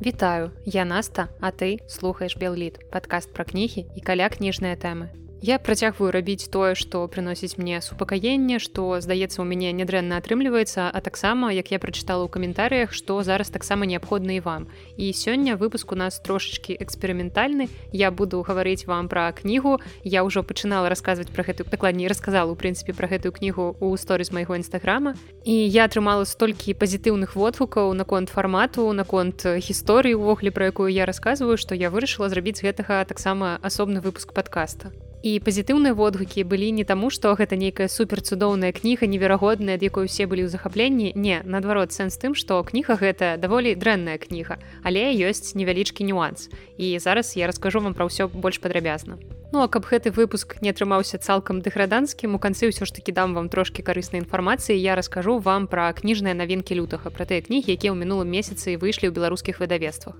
Вітаю, я Наста, а ты слухаеш Белліт, падкаст пра кнігі і каля кніжныя тэмы. Я працягваю рабіць тое, што прыносіць мне супакаенне, што здаецца у мяне нядрэнна атрымліваецца, а таксама як я прачытала ў каментарыях, што зараз таксама неабходна і вам. І сёння выпуск у нас трошачки эксперыментальны. Я буду гаварыць вам пра кнігу. Я ўжо пачынала расказваць пра гэтую дакладней расказала у прынцыпе пра гэтую кнігу ў сторыс майго нстаграма. І я атрымала столькі пазітыўных водгукаў наконт фармату, наконт гісторыі ўвогуле, пра якую я расказваю, што я вырашыла зрабіць гэтага таксама асобны выпуск падкаста і пазітыўныя водгукі былі не таму што гэта нейкая супер цудоўная кніга неверагодная ад якой усе былі ў захапленні. Не наадварот сэнс тым што кніга гэта даволі дрэнная кніга але ёсць невялічкі нюанс. І зараз я раскажу вам пра ўсё больш падрабязна. Ну а каб гэты выпуск не атрымаўся цалкам дэграданцкім у канцы ўсё ж таки дам вам трошки карыснай інфармацыі. Я раскажу вам пра кніжныя навінкі лютага пра тыя кнігі якія ў мінулым месяцы выйшлі ў беларускіх выдавецтвах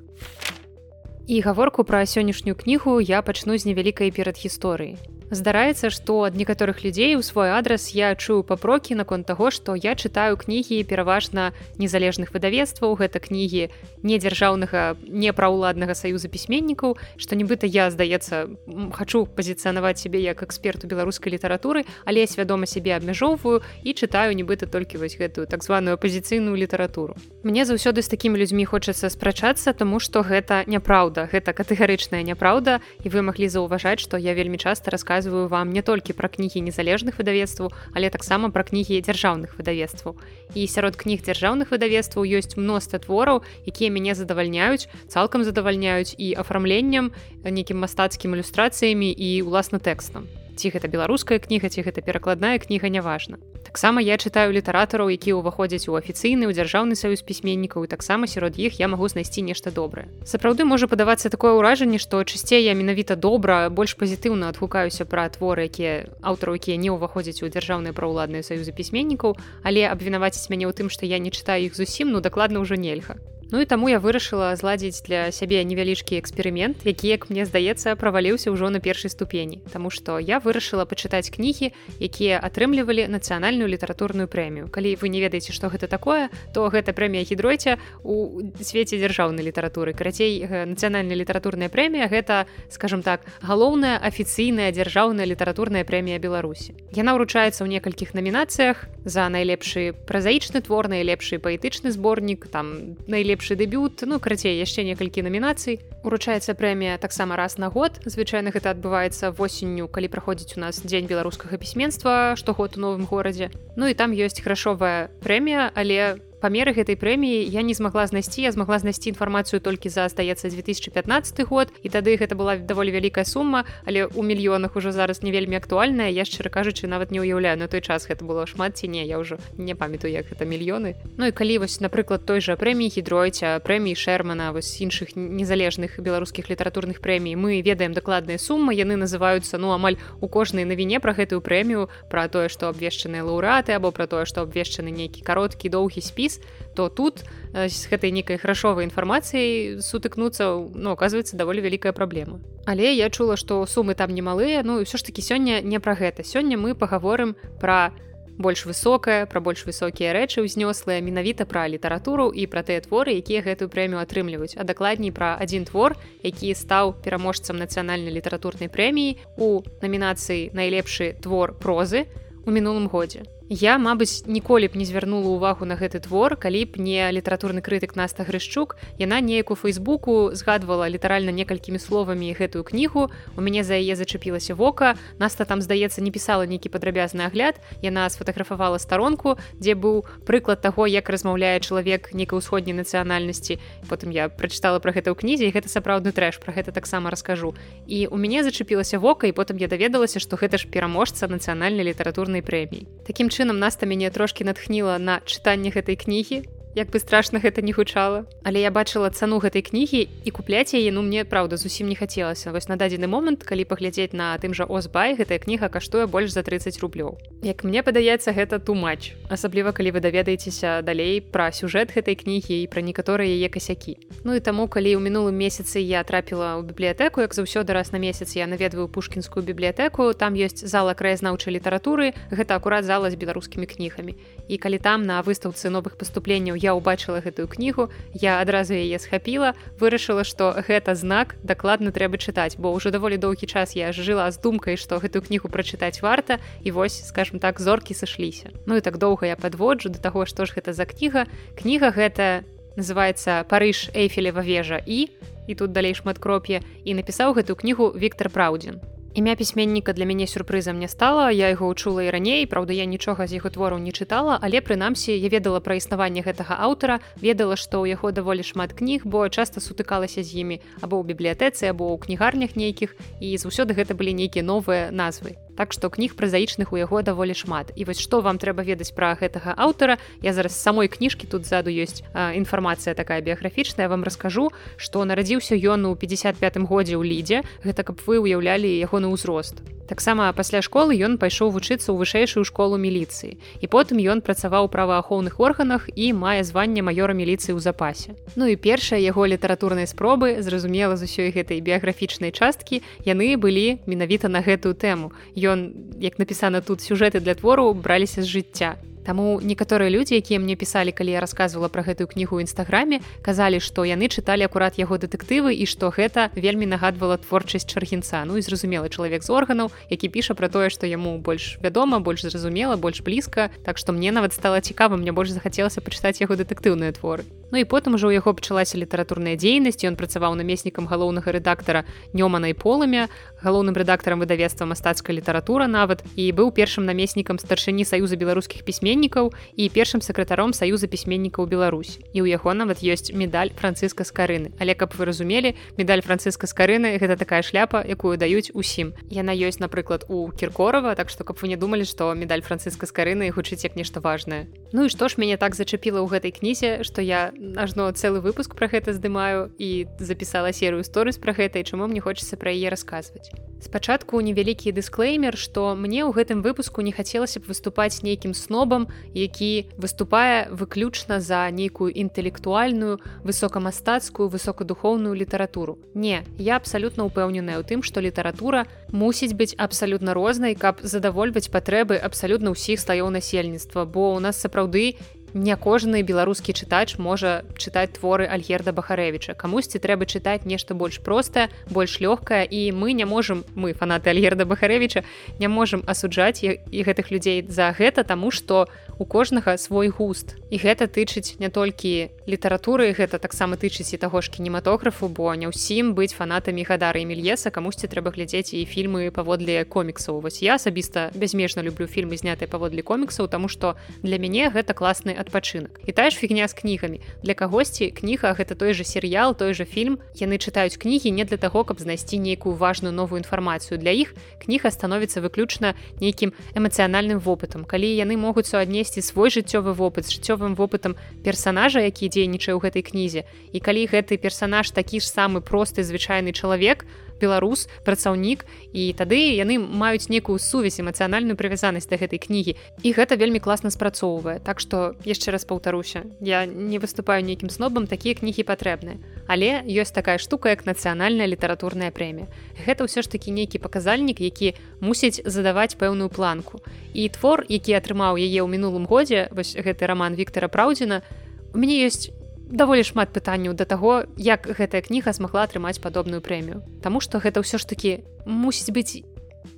І гаворку пра сённяшнюю кнігу я пачну з невялікай перадгісторыі. Здараецца, што ад некаторых людзей у свой адрас я чую папрокі наконт таго, што я чытаю кнігі пераважна незалежных выдавецтваў, гэта кнігі недзяржаўнага непраўладнага саюза пісьменнікаў, што нібыта я, здаецца, хачу пазіцыянаваць сябе як эксперту беларускай літаратуры, але свядома сябе абмяжоўваю і чытаю нібыта толькі вось гэтую так званую апозіцыйную літаратуру. Мне заўсёды з такімі людзьмі хочацца спрачацца, таму што гэта няпраўда, гэта катэгарычная няпраўда і вы маглі заўважаць, што я вельмі часта расказваю расказваю вам не толькі пра кнігі незалежных выдавецтваў, але таксама пра кнігі дзяржаўных выдавецтваў. І сярод кніг дзяржаўных выдавецтваў ёсць мноства твораў, якія мяне задавальняюць, цалкам задавальняюць і афармленнем нейкім мастацкім ілюстрацыямі і уласна тэкстам ці гэта беларуская кніга ці гэта перакладная кніга няважна таксама я чытаю літаратараў якія ўваходзяць у афіцыйны ў дзяржаўны саюз пісьменнікаў і таксама сярод іх я магу знайсці нешта добрае. Сапраўды можа падавацца такое ўражанне што часцей я менавіта добра больш пазітыўна адгукаюся пра творы якія аўтару якія не ўваходзяць у дзяржаўныя праўладныя саюзы пісьменнікаў але абвінаваціць мяне ў тым што я не чытаю іх зусім ну дакладна ўжо нельга Ну і таму я вырашыла зладзіць для сябе невялічкі эксперымент, які, як мне здаецца, праваліўся ўжо на першай ступені. Таму што я вырашыла пачытаць кнігі, якія атрымлівалі нацыянальную літаратурную прэмію. Калі вы не ведаеце, што гэта такое, то гэта прэмія гідройця у свеце дзяржаўнай літаратуры. Карацей нацыянальная літаратурная прэмія гэта, скажем так, галоўная афіцыйная дзяржаўная літаратурная прэмія Беларусі. Яна ўручаецца ў некалькіх намінацыях за найлепшы празаічны твор, найлепшы паэтычны зборнік, там найлепшы найлепшы дэбют ну карацей яшчэ некалькі намінацый. Уручаецца прэмія таксама раз на год. Звычайна гэта адбываецца восенню калі праходзіць у нас дзень беларускага пісьменства штогод у новым горадзе. Ну і там ёсць грашовая прэмія але памеры гэтай прэміі я не змагла знайсці я змагла знайсці інфармацыю толькі за здаецца 2015 год і тады гэта была даволі вялікая сума але у мільёнах ужо зараз не вельмі актуальная я шчыра кажучы нават не ўяўляю на той час гэта было шмат ці не я ўжо не памятаю як гэта мільёны. Ну і калі вось напрыклад той жа прэміі гідройця прэміі шермана вось іншых незалежных беларускіх літаратурных прэмій мы ведаем дакладныя суммы яны называюцца ну амаль у кожнай навіне пра гэтую прэмію пра тое што абвешчаныя лаўраты або пра тое што абвешчаны нейкі кароткі доўгі спіс спіс то тут з э, гэтай нейкай грашовай інфармацыяй сутыкнуцца ну оказывается даволі вялікая праблема але я чула што сумы там немалыя ну ўсё ж таки сёння не пра гэта. Сёння мы пагаворым пра больш высокая пра больш высокія рэчы ўзнёслыя менавіта пра літаратуру і пра тыя творы якія гэтую прэмію атрымліваюць. А дакладней пра адзін твор які стаў пераможцам нацыянальнай літаратурнай прэміі у намінацыі найлепшы твор прозы у мінулым годзе Я, мабыць, ніколі б не звярнула ўвагу на гэты твор, калі б не літаратурны крытык Наста Грышчук. Яна неяк у фейсбуку згадвала літаральна некалькімі словамі гэтую кнігу. У мяне за яе зачапілася вока. Наста там, здаецца, не пісала нейкі падрабязны агляд. Яна сфотаграфавала старонку, дзе быў прыклад таго, як размаўляе чалавек нейкай усходняй нацыянальнасці. Потым я прачытала пра гэта ў кнізе і гэта сапраўдны трэш, пра гэта таксама раскажу. І у мяне зачапілася вока і потым я даведалася, што гэта ж пераможца нацыянальнай літаратурнай прэміі. Такім чынам наста мяне трошки натхніла на чытанне гэтай кнігі як бы страшна гэта не гучала. Але я бачыла цану гэтай кнігі і купляць яе ну мне праўда зусім не хацелася. Вось на дадзены момант калі паглядзець на тым жа озбай гэтая кніга каштуе больш за 30 рублёў. Як мне падаецца гэта тумач асабліва калі вы даведаецеся далей пра сюжэт гэтай кнігі і пра некаторыя яе касякі. Ну і таму калі ў мінулым месяцы я трапіла ў бібліятэку як заўсёды раз на месяц я наведваю пушкінскую бібліятэку там ёсць зала краязнаўчай літаратуры гэта акурат зала з беларускімі кнігамі. І калі там на выстаўцы новых паступленняў я я ўбачыла гэтую кнігу я адразу яе схапіла вырашыла што гэта знак дакладна трэба чытаць бо ўжо даволі доўгі час я жыла з думкай што гэтую кнігу прачытаць варта і вось скажем так зоркі сышліся. Ну і так доўга я подводжу до таго што ж гэта за кніга. Кніга гэта называется парыж эйфелева вежа і і тут далей шматкроп'е і напісаў гэтую кнігу Віктор праўдзін імя пісьменніка для мяне сюрпрызам не стала я яго учула і раней Праўда я нічога з яго твораў не чытала але прынамсі я ведала пра існаванне гэтага аўтара ведала што ў яго даволі шмат кніг бо часта сутыкалася з імі або ў бібліятэцы або ў кнігарнях нейкіх і заўсёды гэта былі нейкія новыя назвы Так што кніг празаічных у яго даволі шмат. І вось што вам трэба ведаць пра гэтага аўтара? Я зараз самой кніжкі тут ззаду ёсць інфармацыя такая біяграфічная вам раскажу што нарадзіўся ён у 55 годзе ў лідзе. Гэта каб вы ўяўлялі ягоны ўзрост таксама пасля школы ён пайшоў вучыцца ў вышэйшую школу міліцыі. І потым ён працаваў у праваахоўных органах і мае званне маёра міліцыі ў запасе. Ну і першая яго літаратурнай спробы зразумела з усёй гэтай біяграфічнай часткі яны былі менавіта на гэтую тэму. Ён як напісана тут сюжэты для твору браліся з жыцця Таму некаторыя людзі, якія мне пісалі, калі я рассказывала пра гэтую кнігу ў нстаграме, казалі, што яны чыталі акурат яго дэтэктывы і што гэта вельмі нагадвала творчасць чаргінца. Ну і зразумелы чалавек з органаў, які піша пра тое, што яму больш вядома, больш зразумела, больш блізка. Так што мне нават стала цікава, мне больш захацелася пачытаць яго дэтэктыўныя творы. Ну і потым ужо ў яго пачалася літаратурная дзейнасць, ён працаваў намеснікам галоўнага рэдактара Нёмана і полымя, галоўным рэдактарам выдавецтва мастацкая літаратура нават і быў першым намеснікам старшыні саюза беларускіх пісьмен пісьменнікаў і першым сакратаром саюза пісьменнікаў Беларусь. І ў яго нават ёсць медаль францыска з карыны але каб вы разумелі медаль францыска з карыны гэта такая шляпа якую даюць усім. Яна ёсць напрыклад у кіркорова так што каб вы не думалі што медаль францыска з карыны гучыць як нешта важное Ну і што ж мяне так зачапіла ў гэтай кнізе што я ажно цэлы выпуск пра гэта здымаю і запісала серыю сторыс пра гэта і чаму мне хочацца пра яе расказваць. Спачатку невялікі дысклеймер што мне ў гэтым выпуску не хацелася б выступаць нейкім снобам які выступае выключна за нейкую інтэлектуальную высокамастацкую высокадухоўную літаратуру. Не я абсалютна упэўненая ў тым што літаратура мусіць быць абсалютна рознай каб задавольваць патрэбы абсалютна ўсіх слаёў насельніцтва бо у нас сапраўды не кожны беларускі чытач можа чытаць творы альгерда бахарэвича камусьці трэба чытаць нешта больш простае больш лёгкае і мы не можемм мы фанаты альгерда бахарэвича не можемм асуджаць і гэтых людзей за гэта таму што у кожнага свой густ. І гэта тычыць не толькі літаратуры гэта таксама тычыць і таго ж кінематографу бо не ўсім быць фанатамі гадары мільеса камусьці трэба глядзець і фільмы паводле коміксаў. Вось я асабіста бязмежна люблю фільмы знятыя паводле коміксаў тому што для мяне гэта класны адпачынак. І тая ж фігня з кнігамі. Для кагосьці кніга гэта той же серыял той же фільм. Яны чытаюць кнігі не для таго каб знайсці нейкую важную новую інфармацыю. Для іх кніга становіцца выключна нейкім эмацыянальным вопытам. Калі яны могуць суаднесці свой жыццёвы вопыт з жыццёвым вопытам персонажа які дзейнічае ў гэтай кнізе і калі гэты персонаж такі ж самы просты звычайны чалавек то беларус працаўнік і тады яны маюць некую сувязь эмацыянальную прывязанасць да гэтай кнігі. І гэта вельмі класна спрацоўвае. Так што яшчэ раз паўтаруся я не выступаю нейкім снобам такія кнігі патрэбныя але ёсць такая штука як нацыянальная літаратурная прэмія. Гэта ўсё ж такі нейкі паказальнік які мусіць задаваць пэўную планку. І твор які атрымаў яе ў мінулым годзе вось гэты роман Віктора праўдзіна у мяне ёсць даволі шмат пытанняў да таго як гэтая кніга змагла атрымаць падобную прэмію. Таму што гэта ўсё ж такі мусіць быць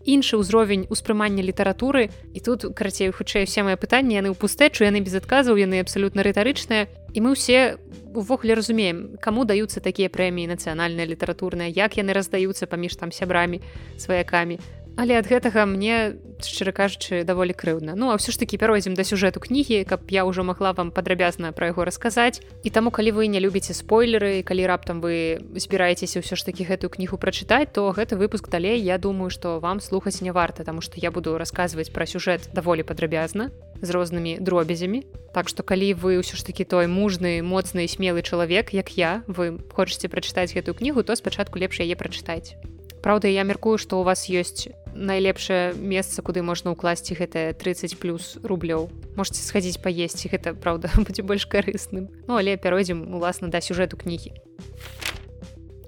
іншы ўзровень успрымання літаратуры. І тут карацей хутчэй усе мае пытанні яны ў пустэчу яны без адказаў яны абсалютна рытарычныя. І мы ўсе увогуле разумеем каму даюцца такія прэміі нацыянальныя літаратурныя як яны раздаюцца паміж там сябрамі сваякамі Але ад гэтага мне шчыра кажучы даволі крыўна Ну а ўсё ж такі пяройдзем да сюжэту кнігі каб я ўжо магла вам падрабязна пра яго расказаць. І таму калі вы не любіце спойлеры калі раптам вы збіраецеся ўсё ж такі гэтую кнігу прачытаць то гэты выпуск далей я думаю што вам слухаць не варта таму што я буду расказваць пра сюжэт даволі падрабязна з рознымі дробязямі. Так што калі вы ўсё ж такі той мужны моцны смелы чалавек як я вы хочаце прачытаць гэтую кнігу то спачатку лепш яе прачытаць. Праўда, я мяркую, што ў вас ёсць найлепшае месца, куды можна ўкласці гэтае 30 плюс рублёў. Можце схадзіць паесці, гэта праўда будзе больш карысным. Ну але пяройдзем уласна да сюжэту кнігі.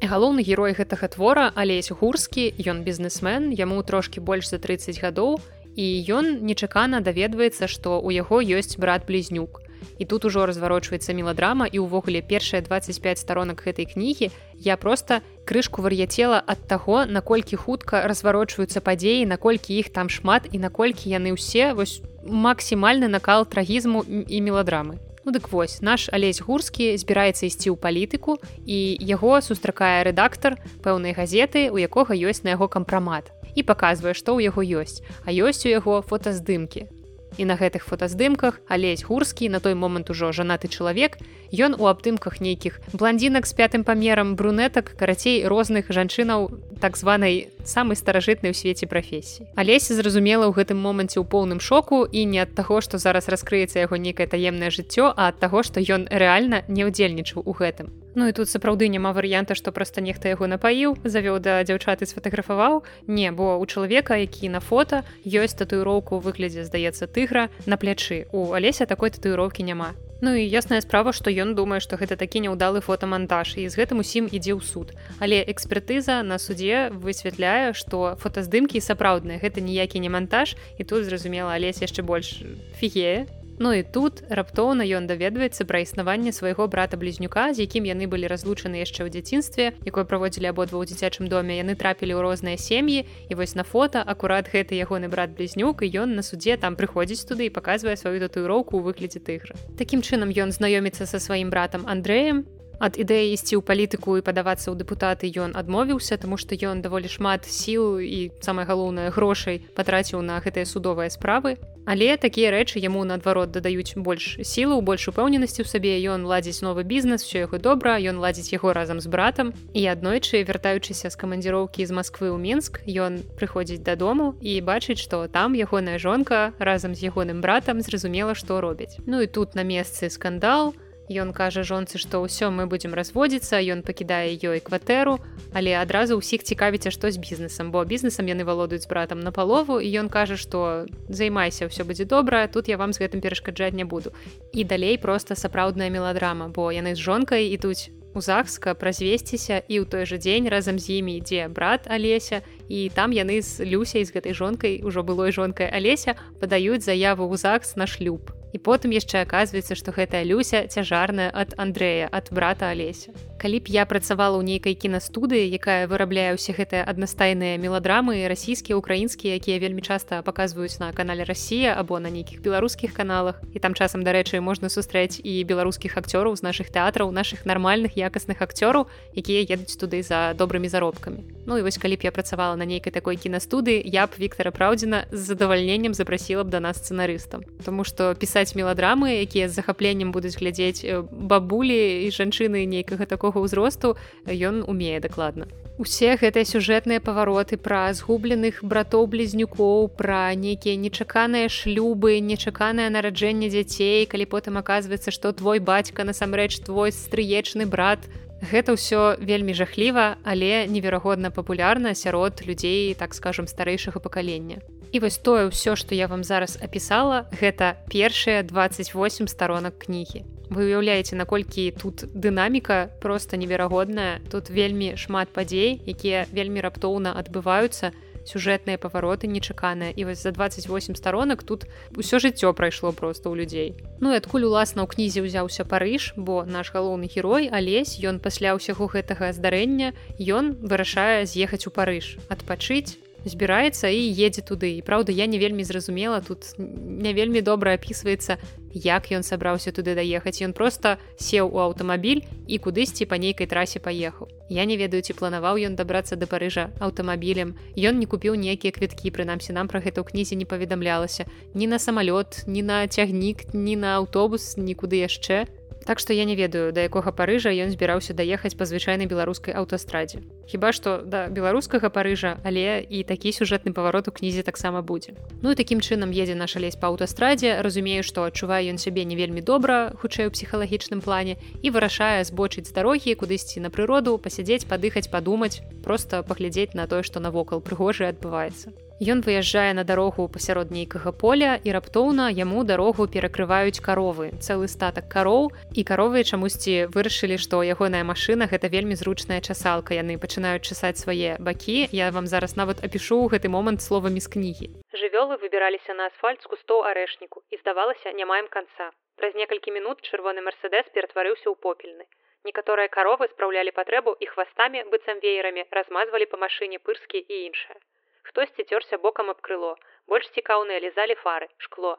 Галоўны герой гэтага твора алесь гурскі, ён бізнесмен, яму трошкі больш за 30 гадоў і ён нечакана даведваецца, што ў яго ёсць брат-блізнюк. І тут ужо разварочваецца меладрама і ўвогуле першыя 25 сторонак гэтай кнігі я просто крышку вар'яцела ад таго наколькі хутка разварочваюцца падзеі наколькі іх там шмат і наколькі яны ўсе вось максімальны накал трагізму і меладрамы Ну дык вось наш алесь гурскі збіраецца ісці ў палітыку і яго сустракае рэдактар пэўнай газеты у якога ёсць на яго кампрамат і паказвае што ў яго ёсць. А ёсць у яго фотаздымкі і на гэтых фотаздымках алесь гурскі на той момант ужо жанаты чалавек ён у абдымках нейкіх бландзінак з пятым памерам брунетак карацей розных жанчынаў так званай самай старажытнай у свеце прафесіі. Алеся зразумела ў гэтым моманце ў поўным шоку і не ад таго што зараз раскрыецца яго нейкае таемнае жыццё а ад таго што ён рэальна не ўдзельнічаў у гэтым Ну і тут сапраўды няма варыянта што проста нехта яго напаіў завёў да дзяўчаты сфотаграфаваў не бо у чалавека які на фото ёсць татуіроўку выглядзе здаецца тыгра на плячы. У алеся такой татуіроўкі няма. Ну і ясная справа што ён думае што гэта такі няўдалы фотамантаж і з гэтым усім ідзе ў суд. Але экспертыза на суде высвятляе што фотаздымкі сапраўдныя гэта ніякі не монтаж і тут зразумела алесь яшчэ больш фігея Ну і тут раптоўна ён даведваецца пра існаванне свайго брата-блізнюка, з якім яны былі разлучаны яшчэ ў дзяцінстве, якое праводзілі абодва ў дзіцячым доме, яны трапілі ў розныя сем'і і вось на фото акурат гэты ягоны брат-блізнюк і ён на суде там прыходзіць туды і паказвае сваю татуіроўку ў выглядзе тыгра. Такім чынам ён знаёміцца са сваім братам Андрэем, ад ідэі ісці ў палітыку і падавацца ў дэпутаты ён адмовіўся тому што ён даволі шмат сіл і самае галоўнае грошай патраціў на гэтыя судовыя справы. Але такія рэчы яму наадварот дадаюць больш сілу больш упэўненасці ў сабе ён ладзіць новы бізнес все яго добра ён ладзіць яго разам з братам і аднойчы вяртаючыся з камандзіроўкі з Масквы ў мінск ён прыходзіць дадому і бачыць што там ягоная жонка разам з ягоным братам зразумела што робяць ну і тут на месцы скандал. то Ён кажа жонцы, што ўсё мы будзем разводзіцца, ён пакідае ёй кватэру, але адразу ўсіх цікавіце, што з бізнесам, бо бізнесам яны валодаюць братам на палову і ён кажа, што займайся, ўсё будзе добра, тут я вам з гэтым перашкаджаць не буду. І далей проста сапраўдная меладрама, бо яны з жонкай ідуць у захска празвесціся і ў той жа дзень разам з імі ідзе брат Алеся і там яны з люсяй з гэтай жонкай ужо былой жонкай Алеся падаюць заяву ў захс на шлюб і потым яшчэ аказваецца што гэтая люся цяжарная ад Андрэя ад брата алеся калі б я працавала ў нейкай кінастудыі якая вырабляе ўсе гэтыя аднастайныя меладрамы расійскія украінскія якія вельмі часта паказваюць на канале Росія або на нейкіх беларускіх каналах. І там часам дарэчы можна сустрэць і беларускіх акцёраў з наших тэатраў наших нармальных якасных акцёраў якія едуць туды за добрымі заробкамі. Ну і вось калі б я працавала на нейкай такой кінастудыі я б Віктора праўдзіна з задавальненнем запрасіла б да нас сцэнарыстам. Таму што пісаць меладрамы якія з захапленнем будуць глядзець э, бабулі і жанчыны нейкага такога ўзросту ён умее дакладна. Усе гэтыя сюжэтныя павароты пра згубленых братоў блізнюкоў пра нейкія нечаканыя шлюбы нечаканае нараджэнне дзяцей калі потым аказваецца што твой бацька насамрэч твой стрыечны брат. Гэта ўсё вельмі жахліва але неверагодна папулярна сярод людзей так скажем старэйшага пакалення. І вось тое ўсё, што я вам зараз апісала, гэта першыя 28 сторонок кнігі. Вы уяўляеце, наколькі тут дынаміка проста неверагодная. Тут вельмі шмат падзей, якія вельмі раптоўна адбываюцца, сюжэтныя павароты нечаканыя. І вось за 28 сторонок тут усё жыццё прайшло просто ў людзей. Ну і адкуль уласна ў кнізе ўзяўся парыж бо наш галоўны герой алесь ён пасля ўсяго гэтага здарэння ён вырашае з'ехаць у парыж адпачыць збіраецца і едзе туды і праўда я не вельмі зразумела тут не вельмі добра опісваецца як ён сабраўся туды даехаць ён просто сеў у аўтамабіль і кудысьці па нейкай трасе паехаў я не ведаю ці планаваў ён дабрацца да парыжа аўтамабілем ён не купіў нейкія квіткі прынамсі нам пра гэта ў кнізе не паведамлялася ні на самалёт ні на цягнік ні на аўтобус нікуды яшчэ Так што я не ведаю, да якога парыжа ён збіраўся даехаць па звычайнай беларускай аўтастрадзе. Хіба што да беларускага парыжа, але і такі сюжэтны паварот у кнізе таксама будзе. Ну і такім чынам едзе наша лезь па аўтастрадзе, разумею, што адчувае ён сябе не вельмі добра, хутчэй у псіхалагічным плане і вырашае збочыць з дарогі, кудысьці на прыроду, пасядзець, падыхаць, падумаць, проста паглядзець на тое, што навокал прыгожае адбываецца. Ён выязджае на дарогу пасярод нейкага поля і раптоўна яму дарогу перакрываюць каровы. Цэлы статак кароў і каровы чамусьці вырашылі што ягоная машына гэта вельмі зручная часалка. Яны пачынаюць часаць свае бакі. Я вам зараз нават апішу ў гэты момант словамі з кнігі. Жывёлы выбіраліся на асфальтску сто арэшніку і здавалася не маем канца. Праз некалькі мінут чырвоны мерседес ператварыўся ў попельны. Некаторыя каровы спраўлялі патрэбу і хвастамі быццам веерамі размазвалі па машыне пырскі і іншае. Хтосьці цёрся бокам аб крыло, больш цікаўныя лізалі фары, шкло.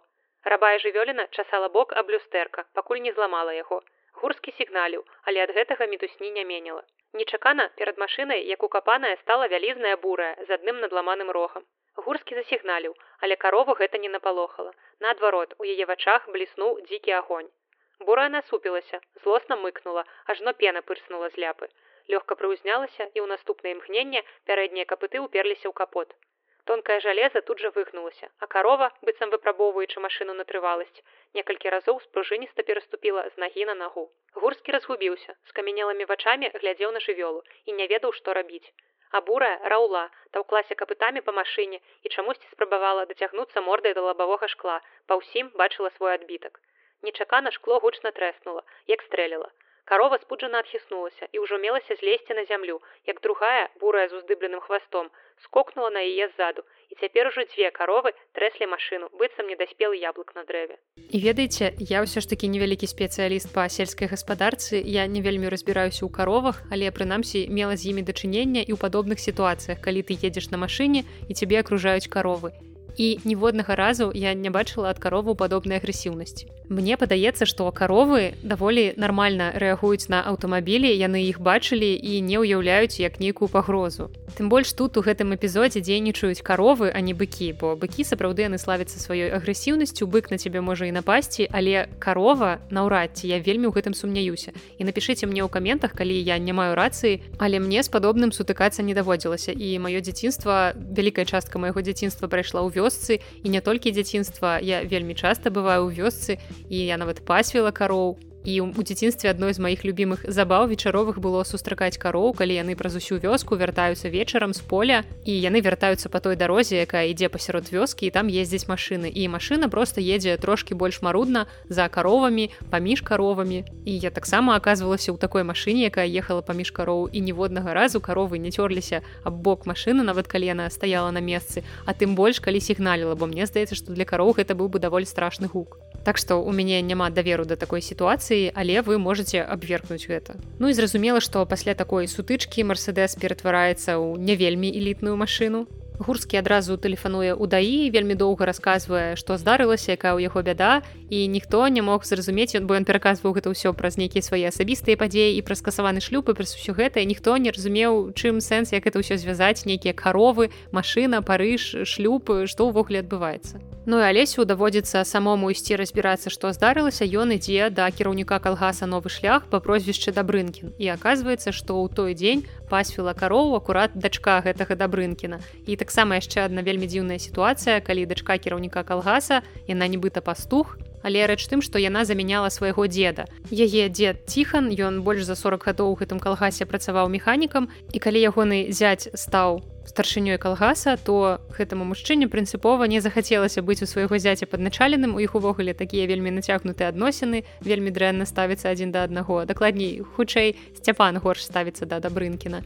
Рабая жывёліна часала бок аб люстэрка, пакуль не зламала яго. Гурскі сігналіў, але ад гэтага мітусні не менела. Нечакана перад машынай, як укапаная стала вялізная бурая з адным надламаным рогам. Гурскі засігналіў, але карову гэта не напалохала. Наадварот, у яе вачах бліснуў дзікі агонь. Бурая насупілася, злосна мыкнула, ажно пена пырснула з ляпы. Лёгка прыўзнялася і ў наступнае імкненне пярэднія капыты ўперліся ў капот. Тонкае жалеза тут жа выгнулася, а карова, быццам выпрабоўваючы машыну на трываласць, некалькі разоў спружыніста пераступіла з нагі на нагу. Гурскі разгубіўся, з камянелымі вачамі глядзеў на жывёлу і не ведаў, што рабіць. А бурая раўла, таўклася капытамі па машыне і чамусьці спрабавала дацягнуцца мордай да лабавога шкла, па ўсім бачыла свой адбітак. Нечакана шкло гучна трэснула, як стрэліла. Карова спуджана адхіснулася і ўжо мелася злезці на зямлю, як другая, бурая з уздыбленым хвастом, скокнула на яе ззаду і цяпер ужо дзве каровы трэслі машыну быццам не даспелы яблык на дрэве і ведаеце я ўсё ж такі невялікі спецыяліст па сельскай гаспадарцы я не вельмі разбіраюся ў каровах але прынамсі мела з імі дачынення і ў падобных сітуацыях калі ты едзеш на машыне і цябе акружаюць каровы і ніводнага разу я не бачыла ад карову падобнай агрэсіўнасці. Мне падаецца, што каровы даволі нармальна рэагуюць на аўтамабілі, яны іх бачылі і не ўяўляюць як нейкую пагрозу. Тым больш тут у гэтым эпізодзе дзейнічаюць каровы, а не быкі, бо быкі сапраўды яны славяцца сваёй агрэсіўнасцю, бык на цябе можа і напасці, але карова наўрад ці я вельмі ў гэтым сумняюся. І напішыце мне ў каментах, калі я не маю рацыі, але мне з падобным сутыкацца не даводзілася і маё дзяцінства вялікая частка майго дзяцінства прайшла ў вёс вёсцы і не толькі дзяцінства я вельмі часта бываю ў вёсцы і я нават пасвіла кароў і у дзяцінстве адной з маіх любімых забаў вечаровых было сустракаць кароў калі яны праз усю вёску вяртаюцца вечарам з поля і яны вяртаюцца по той дарозе якая ідзе пасярод вёскі і там ездзіць машыны. І машына просто едзе трошки больш марудна за каровамі паміж каровамі і я таксама аказвалася ў такой машыне якая ехала паміж кароў і ніводнага разу каровы не цёрліся аб бок машыны нават калі яна стаяла на месцы а тым больш калі сігналіла бо мне здаецца што для кароў гэта быў бы даволі страшны гук Так што у мяне няма даверу да такой сітуацыі, але вы можете абвергнуць гэта. Ну і зразумела, што пасля такой сутычкі Мерседес ператвараецца ў не вельмі элітную машыну гурскі адразу тэлефануе ў даі вельмі доўга расказвае што здарылася якая ў яго бяда і ніхто не мог зразумець бо ён пераказваў гэта ўсё праз нейкія свае асабістыя падзеі і пра скасаваны шлюб і праз усё гэта ніхто не разумеў чым сэнс як это ўсё звязаць нейкія каровы машына парыж шлюб што ўвогуле адбываецца Ну і алесю даводзіцца самому ісці разбірацца што здарылася ён ідзе да кіраўніка калгаса новы шлях па прозвішчы дабрынкін і аказваецца што ў той дзень пасвіла кароў акурат дачка гэтага дабрынкіна. І таксама яшчэ адна вельмі дзіўная сітуацыя калі дачка кіраўніка калгаса яна нібыта пастух але рэч тым што яна замяняла свайго деда яе дзед ціхан ён больш за 40 гадоў у гэтым калгасе працаваў механікам і калі ягоны зять стаў старшынёй калгаса то гэтаму мужчыне прынцыпова не захацелася быць у свайго зяця падначаленым у іх увогуле такія вельмі нацягнутыя адносіны вельмі дрэнна ставіцца адзін да аднаго. Дакладней хутчэй сцяпан горш ставіцца да дабрынкіна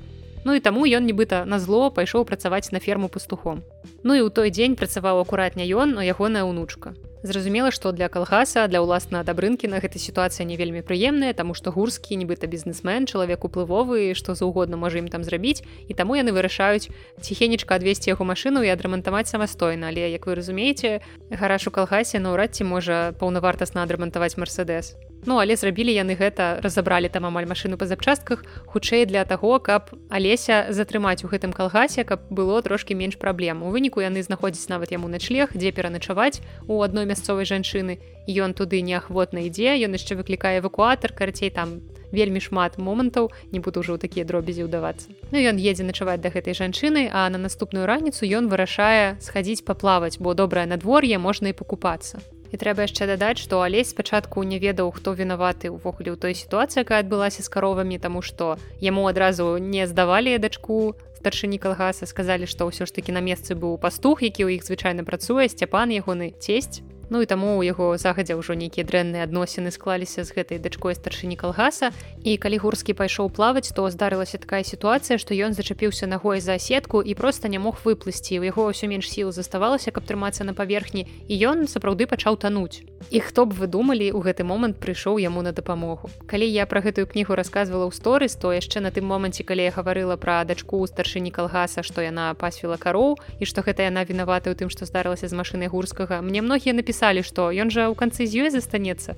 Ну і таму ён нібыта на зло пайшоў працаваць на ферму пастухом. Ну і ў той дзень працаваў акуратня ён но ягоная ўнучка Зразумела, што для калгаса для ўласна дабрынкіна гэта сітуацыя не вельмі прыемная, таму што гурскі нібыта бізнесмен, чалавек уплывовы, што заўгодна можа ім там зрабіць і таму яны вырашаюць ціхенечка адвесці яго машыну і адрамантаваць самастойна, але як вы разумееце, гараж у калгасе наўрад ці можа паўнавартасна адрамантаваць мерседес. Ну але зрабілі яны гэта разабралі там амаль машыну па запчастках хутчэй для таго каб алеся затрымаць у гэтым калгасе каб было трошки менш праблем. У выніку яны знаходзяць нават яму на члег дзе пераначаваць у адной мясцовай жанчыны. Ён туды неахвотна ідзе ён яшчэ выклікае эвакуатар карацей там вельмі шмат момантаў не буду ўжо такія дробязі ўдавацца. Ну ён едзе начаваць да гэтай жанчыны а на наступную раніцу ён вырашае схадзіць паплаваць бо добрае надвор'е можна і пакупацца І трэба яшчэ дадаць, што алесь спачатку не ведаў, хто вінаваты ўвогуле ў той сітуацыі, якая адбылася з каровамі, таму што яму адразу не здавалі дачку старшыні калгаса, сказалі, што ўсё ж такі на месцы быў пастух, які ў іх звычайна працуе, сцяпан ягоны цесть. Ну і таму у яго загадзя ўжо нейкія дрэнныя адносіны склаліся з гэтай дачкой старшыні калгаса. І калі гурскі пайшоў плаваць то здарылася такая сітуацыя што ён зачапіўся ногой за сетку і проста не мог выплысці. У яго ўсё менш сіл заставалася каб трымацца на паверхні і ён сапраўды пачаў тануць. І хто б вы думалі у гэты момант прыйшоў яму на дапамогу. Калі я пра гэтую кнігу рассказывала ў сторыс то яшчэ на тым моманце калі я гаварыла пра дачку старшыні калгаса што яна пасвіла кароў і што гэта яна вінавата ў тым што здарылася з машынай гурскага мне многія напісалі напісалі што ён жа ў канцы з ёй застанецца.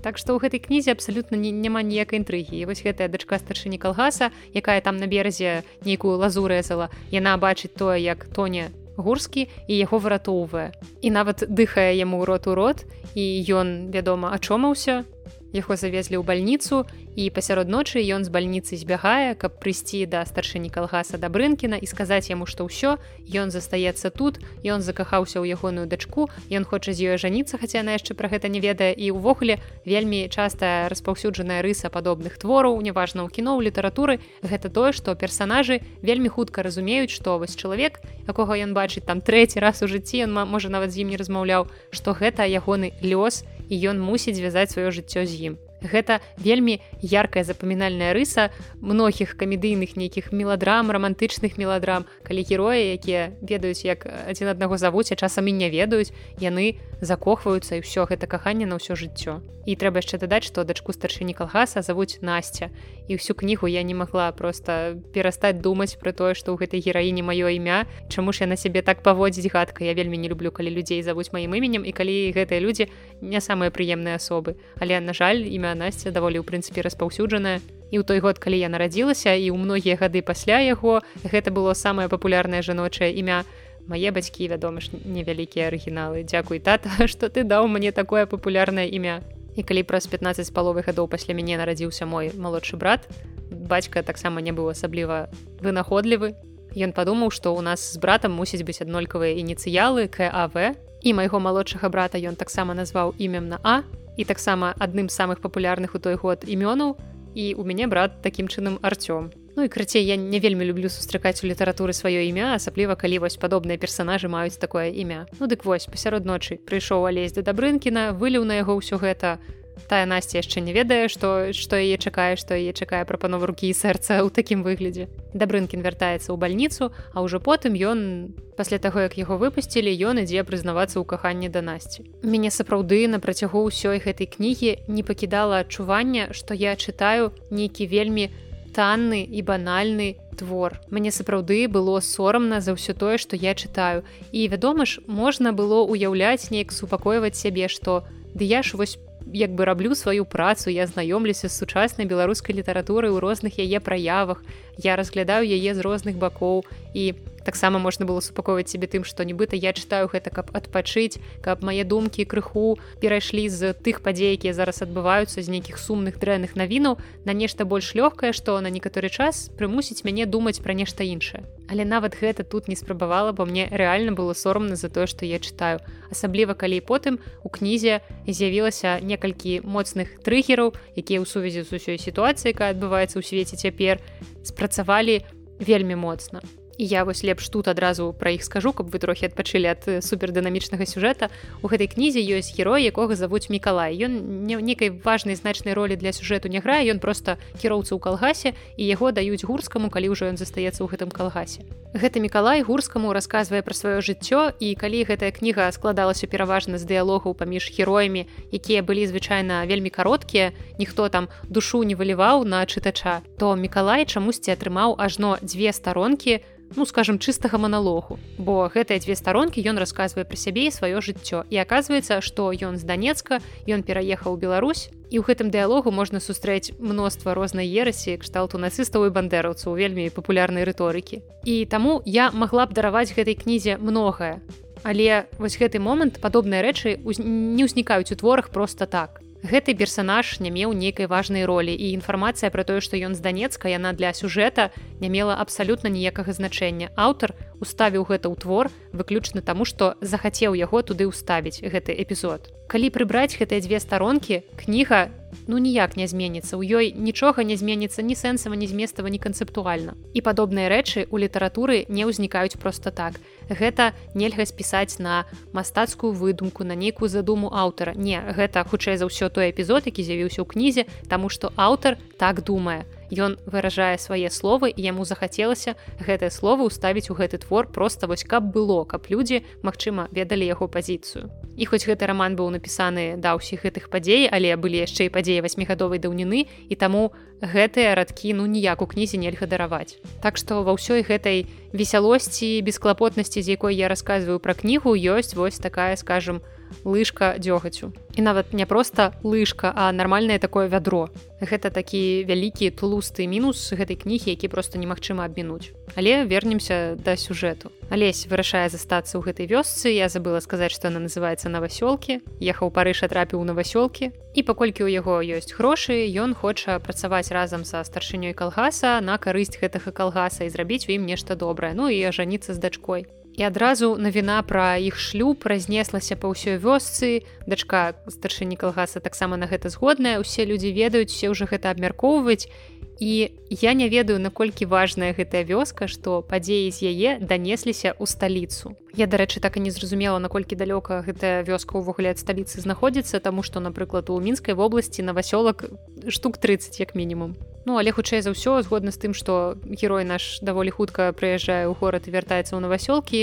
Так што ў гэтай кнізе абсалютна не, няма ніякай інтрыгі. Вось гэтая дачка старшыні калгаса якая там на беразе нейкую лазу рэзала яна бачыць тое як тоне гурскі і яго выратоўвае. І нават дыхае яму рот у рот і ён вядома ачомаўся яго завезлі ў бальніцу і пасярод ночы ён з бальніцы збягае каб прыйсці да старшыні калгаса да брынкіна і сказаць яму што ўсё ён застаецца тут ён закахаўся ў ягоную дачку ён хоча з ёй жаніцца хаця яна яшчэ пра гэта не ведае і ўвогуле вельмі частая распаўсюджаная рыса падобных твораў неважна ў кіно ў літаратуры. Гэта тое што персанажы вельмі хутка разумеюць што вось чалавек якога ён бачыць там трэці раз у жыцці ён можа нават з ім не размаўляў што гэта ягоны лёс і ён мусіць звязаць сваё жыццё з ім гэта вельмі яркая запамінальная рыса многіх камедыйных нейкіх меладрам романтычных меладрам. Калі героі якія ведаюць як адзін аднаго завуць а часам і не ведаюць яны закохваюцца і ўсё гэта каханне на ўсё жыццё. І трэба яшчэ дадаць што дачку старшыні калгаса завуць насця. І ўсю кнігу я не магла просто перастаць думаць про тое што ў гэтай гераіне маё імя. Чаму ж я на сябе так паводзіць гадка? Я вельмі не люблю калі людзей завуць маім іменем і калі гэтыя людзі не самыя прыемныя асобы. Але на жаль імя імя насця даволі ў прынцыпе распаўсюджаная. І ў той год калі я нарадзілася і ў многія гады пасля яго гэта было самае папулярнае жаночае імя. Мае бацькі вядома ж невялікія арыгіналы. Дякуй тата што ты даў мне такое папулярнае імя. І калі праз 15 паловы гадоў пасля мяне нарадзіўся мой малодшы брат бацька таксама не быў асабліва вынаходлівы Ён падумаў што ў нас з братам мусіць быць аднолькавыя ініцыялы кав і майго малодшага брата ён таксама назваў імем на а і таксама адным з самых папулярных у той год імёнаў і у мяне брат такім чынам арцём Ну і крыцей я не вельмі люблю сустракаць у літаратуры сваё імя асабліва калі вось падобныя персонажы маюць такое імя. Ну дык вось пасярод ночы прыйшоў алесь да дабрынкіна выліў на яго ўсё гэта тая насця яшчэ не ведае што што яе чакае што яе чакае прапанова рукі і сэрца ў такім выглядзе. Дабрынкін вяртаецца ў бальніцу а ўжо потым ён пасля таго як яго выпусцілі ён ідзе прызнавацца ў каханні да насці. Мяне сапраўды на працягу ўсёй гэтай кнігі не пакідала адчування што я чытаю нейкі вельмі танны і банальны твор. Мне сапраўды было сорамна за ўсё тое што я чытаю. І вядома ж можна было уяўляць неяк супакойваць сябе што ды я ж вось як бы раблю сваю працу я знаёмлюся з сучаснай беларускай літаратурай у розных яе праявах я разглядаю яе з розных бакоў. І таксама можна было супакоіць себе тым што нібыта я чытаю гэта каб адпачыць каб мае думкі крыху перайшлі з тых падзей якія зараз адбываюцца з нейкіх сумных дрэнных навінаў на нешта больш лёгкае што на некаторы час прымусіць мяне думаць пра нешта іншае. Але нават гэта тут не спрабавала бо мне рэальна было сорамна за тое што я чытаю. Асабліва калі потым у кнізе з'явілася некалькі моцных трыгераў якія ў сувязі з усёй сітуацыяй якая адбываецца ў свеце цяпер спрацавалі вельмі моцна я вось лепш тут адразу пра іх скажу каб вы трохі адпачылі ад супердынамічнага сюжэта. У гэтай кнізе ёсць герой якога завуць мікалай. Ён не нейкай важнай значнай ролі для сюжэту не грае ён просто кіроўца ў калгасе і яго даюць гурскаму калі ўжо ён застаецца ў гэтым калгасе гэты мікалай гурскаму расказвае пра сваё жыццё і калі гэтая кніга складалася пераважна з дыялогаў паміж героямі якія былі звычайна вельмі кароткія ніхто там душу не выліваў на чытача то мікалай чамусьці атрымаў ажно дзве старонкі ну скажем чыстага маналогу. Бо гэтыя дзве старонкі ён расказвае пра сябе і сваё жыццё. І аказваецца што ён з данецка ён пераехаў Беларусь і ў гэтым дыялогу можна сустрэць мноства рознай ерасі кшталту нацыстаў і бандераўцаў вельмі папулярнай рыторыкі. І таму я магла б дараваць гэтай кнізе многае. Але вось гэты момант падобныя рэчы не ўзнікаюць у творах просто так Гэты персанаж не меў нейкай важнай ролі і інфармацыя пра тое, што ён з данецка яна для сюжэта не мела абсалютна ніякага значэння. Аўтар уставіў гэта ў твор выключна таму, што захацеў яго туды ўставіць гэты эпізод. Калі прыбраць гэтыя дзве старонкі, кніга ну ніяк не зменіцца. У ёй нічога не зменіцца ні сэнсава ні зместава ні канцэптуальна. І падобныя рэчы у літаратуры не ўзнікаюць просто так. Гэта нельга спісаць на мастацкую выдумку на нейкую задуму аўтара. Не гэта хутчэй за ўсё той эпізод які з'явіўся ў кнізе таму што аўтар так думае. Ён выражае свае словы яму захацелася гэтыя словы ўставіць у гэты твор просто вось каб было каб людзі магчыма ведалі яго пазіцыю і хоць гэты роман быў напісаны да ўсіх гэтых падзей але былі яшчэ і падзеі васьмігадовай даўніны і таму гэтыя радкі ну ніяк у кнізе нельга дараваць. Так што ва ўсёй гэтай весялосці бесклапотнасці з якой я рассказываю пра кнігу ёсць вось такая скажем у лыжка дзёгацю. І нават не проста лыжка а нармальнае такое вядро. Гэта такі вялікі тлусты мінус гэтай кнігі які просто немагчыма абмінуць. Але вернемся да сюжэту. Алесь вырашае застацца ў гэтай вёсцы. Я забыла сказаць што она называется навасёлкі ехаў парыж атрапіў навасёлкі і паколькі ў яго ёсць грошы ён хоча працаваць разам са старшынёй калгаса на карысць гэтага калгаса і зрабіць у ім нешта добрае ну і ажаніцца з дачкой і адразу навіна пра іх шлюб разнеслася па ўсёй вёсцы. Дачка старшыні калгаса таксама на гэта згодная. Усе людзі ведаюць все ўжо гэта абмяркоўваць і я не ведаю наколькі важная гэтая вёска што падзеі з яе данесліся ў сталіцу. Я дарэчы так і не зразумела наколькі далёка гэтая вёска ўвогуле ад сталіцы знаходзіцца таму што напрыклад у мінскай вобласці на васёлак штук 30 як мінімум. Ну але хутчэй за ўсё згодна з тым што герой наш даволі хутка прыязджае ў горад і вяртаецца ў навасёлкі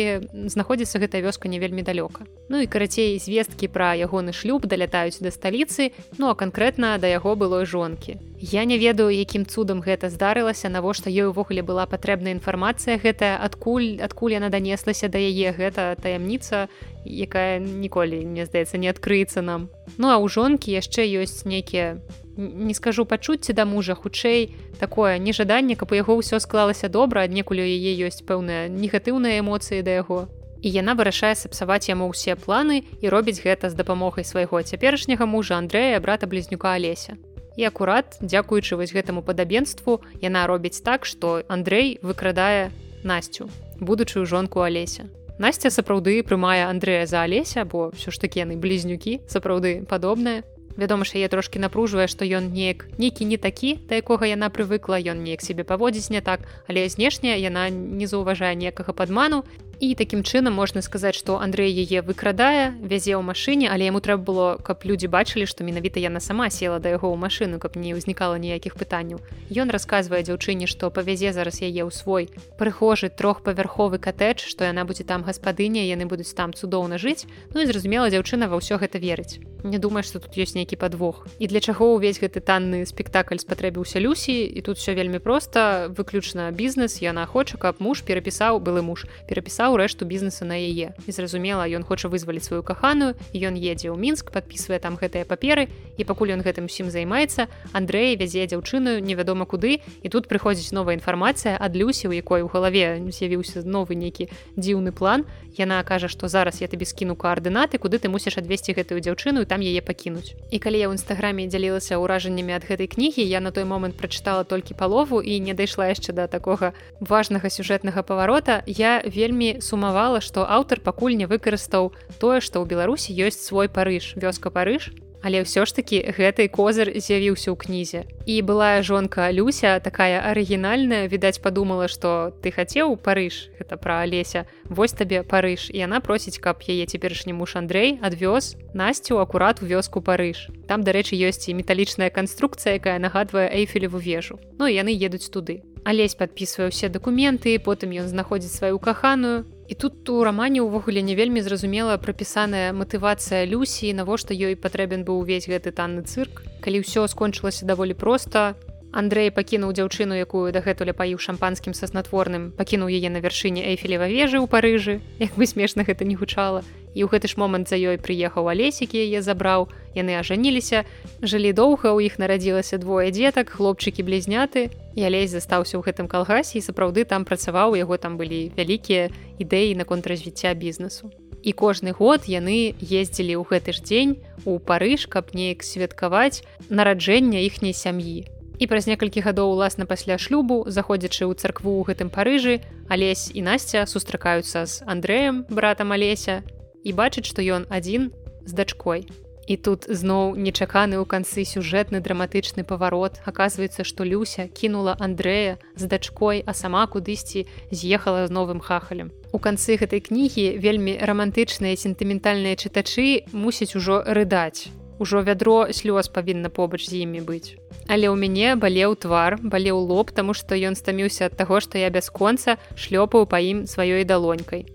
знаходзіцца гэтая вёска не вельмі далёка. Ну і карацей звесткі пра ягоны шлюб далятаюць да сталіцы ну а канкрэтна да яго былой жонкі Я не ведаю якім цудам гэта здарылася навошта ёй увогуле была патрэбная інфармацыя гэтая адкуль адкуль яна данеслася да яе. Гэта таямніца якая ніколі мне здаецца не адкрыецца нам. Ну а ў жонкі яшчэ ёсць нейкія не скажу пачуцці да мужа хутчэй такое нежаданне каб у яго ўсё склалася добра аднекуль у яе ёсць пэўныя негатыўныя эмоцыі да яго. І яна вырашае сапсаваць яму ўсе планы і робіць гэта з дапамогай свайго цяперашняга мужа Андрэя брата блізнюка алеся і акурат дзякуючы вось гэтаму падабенству яна робіць так што Андрэй выкрадае насцю будучую жонку алеся. Насця сапраўды прымае Андрэя за алеся бо ўсё ж такі яны блізнюкі сапраўды падобныя. Вядома ж яе трошки напружвае што ён неяк нейкі не такі да якога яна прывыкла ён неяк себе паводзіць не так але знешняя яна не заўважае некага падману і такім чынам можна сказаць што Андрей яе выкрадае вязе ў машыне але яму трэба было каб людзі бачылі што менавіта яна сама села да яго ў машыну каб не ўзнікала ніякіх пытанняў. Ён расказвае дзяўчыне што павязе зараз яе ў свой прыхожы трохпавярховы катэдж што яна будзе там гаспадыня яны будуць там цудоўна жыць. Ну і зразумела дзяўчына ва ўсё гэта верыць. Не думаю што тут ёсць нейкі падвох? І для чаго ўвесь гэты танны спектакль спатрэбіўся люсі? І тут все вельмі проста. Выключна бізнес яна хоча каб муж перапісаў былы муж перапісаў пераклаў рэшту бізнеса на яе. І зразумела ён хоча вызваліць сваю каханую ён едзе ў мінск подписывае там гэтыя паперы і пакуль ён гэтым усім займаецца Андрэй вязе дзяўчыну невядома куды і тут прыходзіць новая інфармацыя ад люсі у якой у галаве з'явіўся новы нейкі дзіўны план. Яна кажа што зараз я табе скіну коаардынаты куды ты мусіш адвесці гэтую дзяўчыну і там яе пакінуць. І калі я ў нстаграме дзялілася ўражаннямі ад гэтай кнігі я на той момант прачытала толькі палову і не дайшла яшчэ да такога важнага сюжэтнага паварота. Я вельмі сумавала што аўтар пакуль не выкарыстаў тое што ў беларусі ёсць свой парыж вёска парыж але ўсё ж такі гэтай козыр з'явіўся ў кнізе. І былая жонка люся такая арыгінальная відаць падумала што ты хацеў парыж гэта пра алеся вось табе парыж і яна просіць каб яе цяперашні муж Андрей адвёз насцю акурат у вёску парыж там дарэчы ёсць і металічная канструкцыя якая нагадвае эйфелеву вежу. Ну яны едуць туды алесь подписывае ўсе дакументы потым ён знаходзіць сваю каханую і тут у рамане ўвогуле не вельмі зразумела прапісаная матывацыя люсі навошта ёй патрэбен быў увесь гэты танны цырк калі ўсё скончылася даволі проста Андрей пакінуў дзяўчыну якую дагэтуля паіў шампанскім са снатворным пакінуў яе на вяршыні эйфелева вежы ў парыжы як бы смешна гэта не гучала і ў гэты ж момант за ёй прыехаў алесікі яе забраў. Яны ажаніліся жылі доўга у іх нарадзілася двое дзетак хлопчыкі блізняты. Я лезь застаўся ў гэтым калгасе і сапраўды там працаваў яго там былі вялікія ідэі наконт развіцця бізнесу. І кожны год яны ездзілі ў гэты ж дзень у парыж каб неяк святкаваць нараджэння іхняй сям'і. І праз некалькі гадоў уласна пасля шлюбу заходзячы ў царкву ў гэтым парыжы алесь і насця сустракаюцца з андрэем братам алеся і бачыць што ён адзін з дачкой І тут зноў нечаканы ў канцы сюжэтны драматычны паварот. Аказваецца, што Люся кінула Андрэя з дачкой, а сама кудысьці з'ехала з новым хахалем. У канцы гэтай кнігі вельмі рамантычныя сентыментальныя чытачы мусяць ужо рыдаць. Ужо вядро слёз павінна побач з імі быць. Але ў мяне балеў твар, балеў лоб, таму што ён стаміўся ад таго, што я бясконца шлёпаю па ім сваёй далонькай.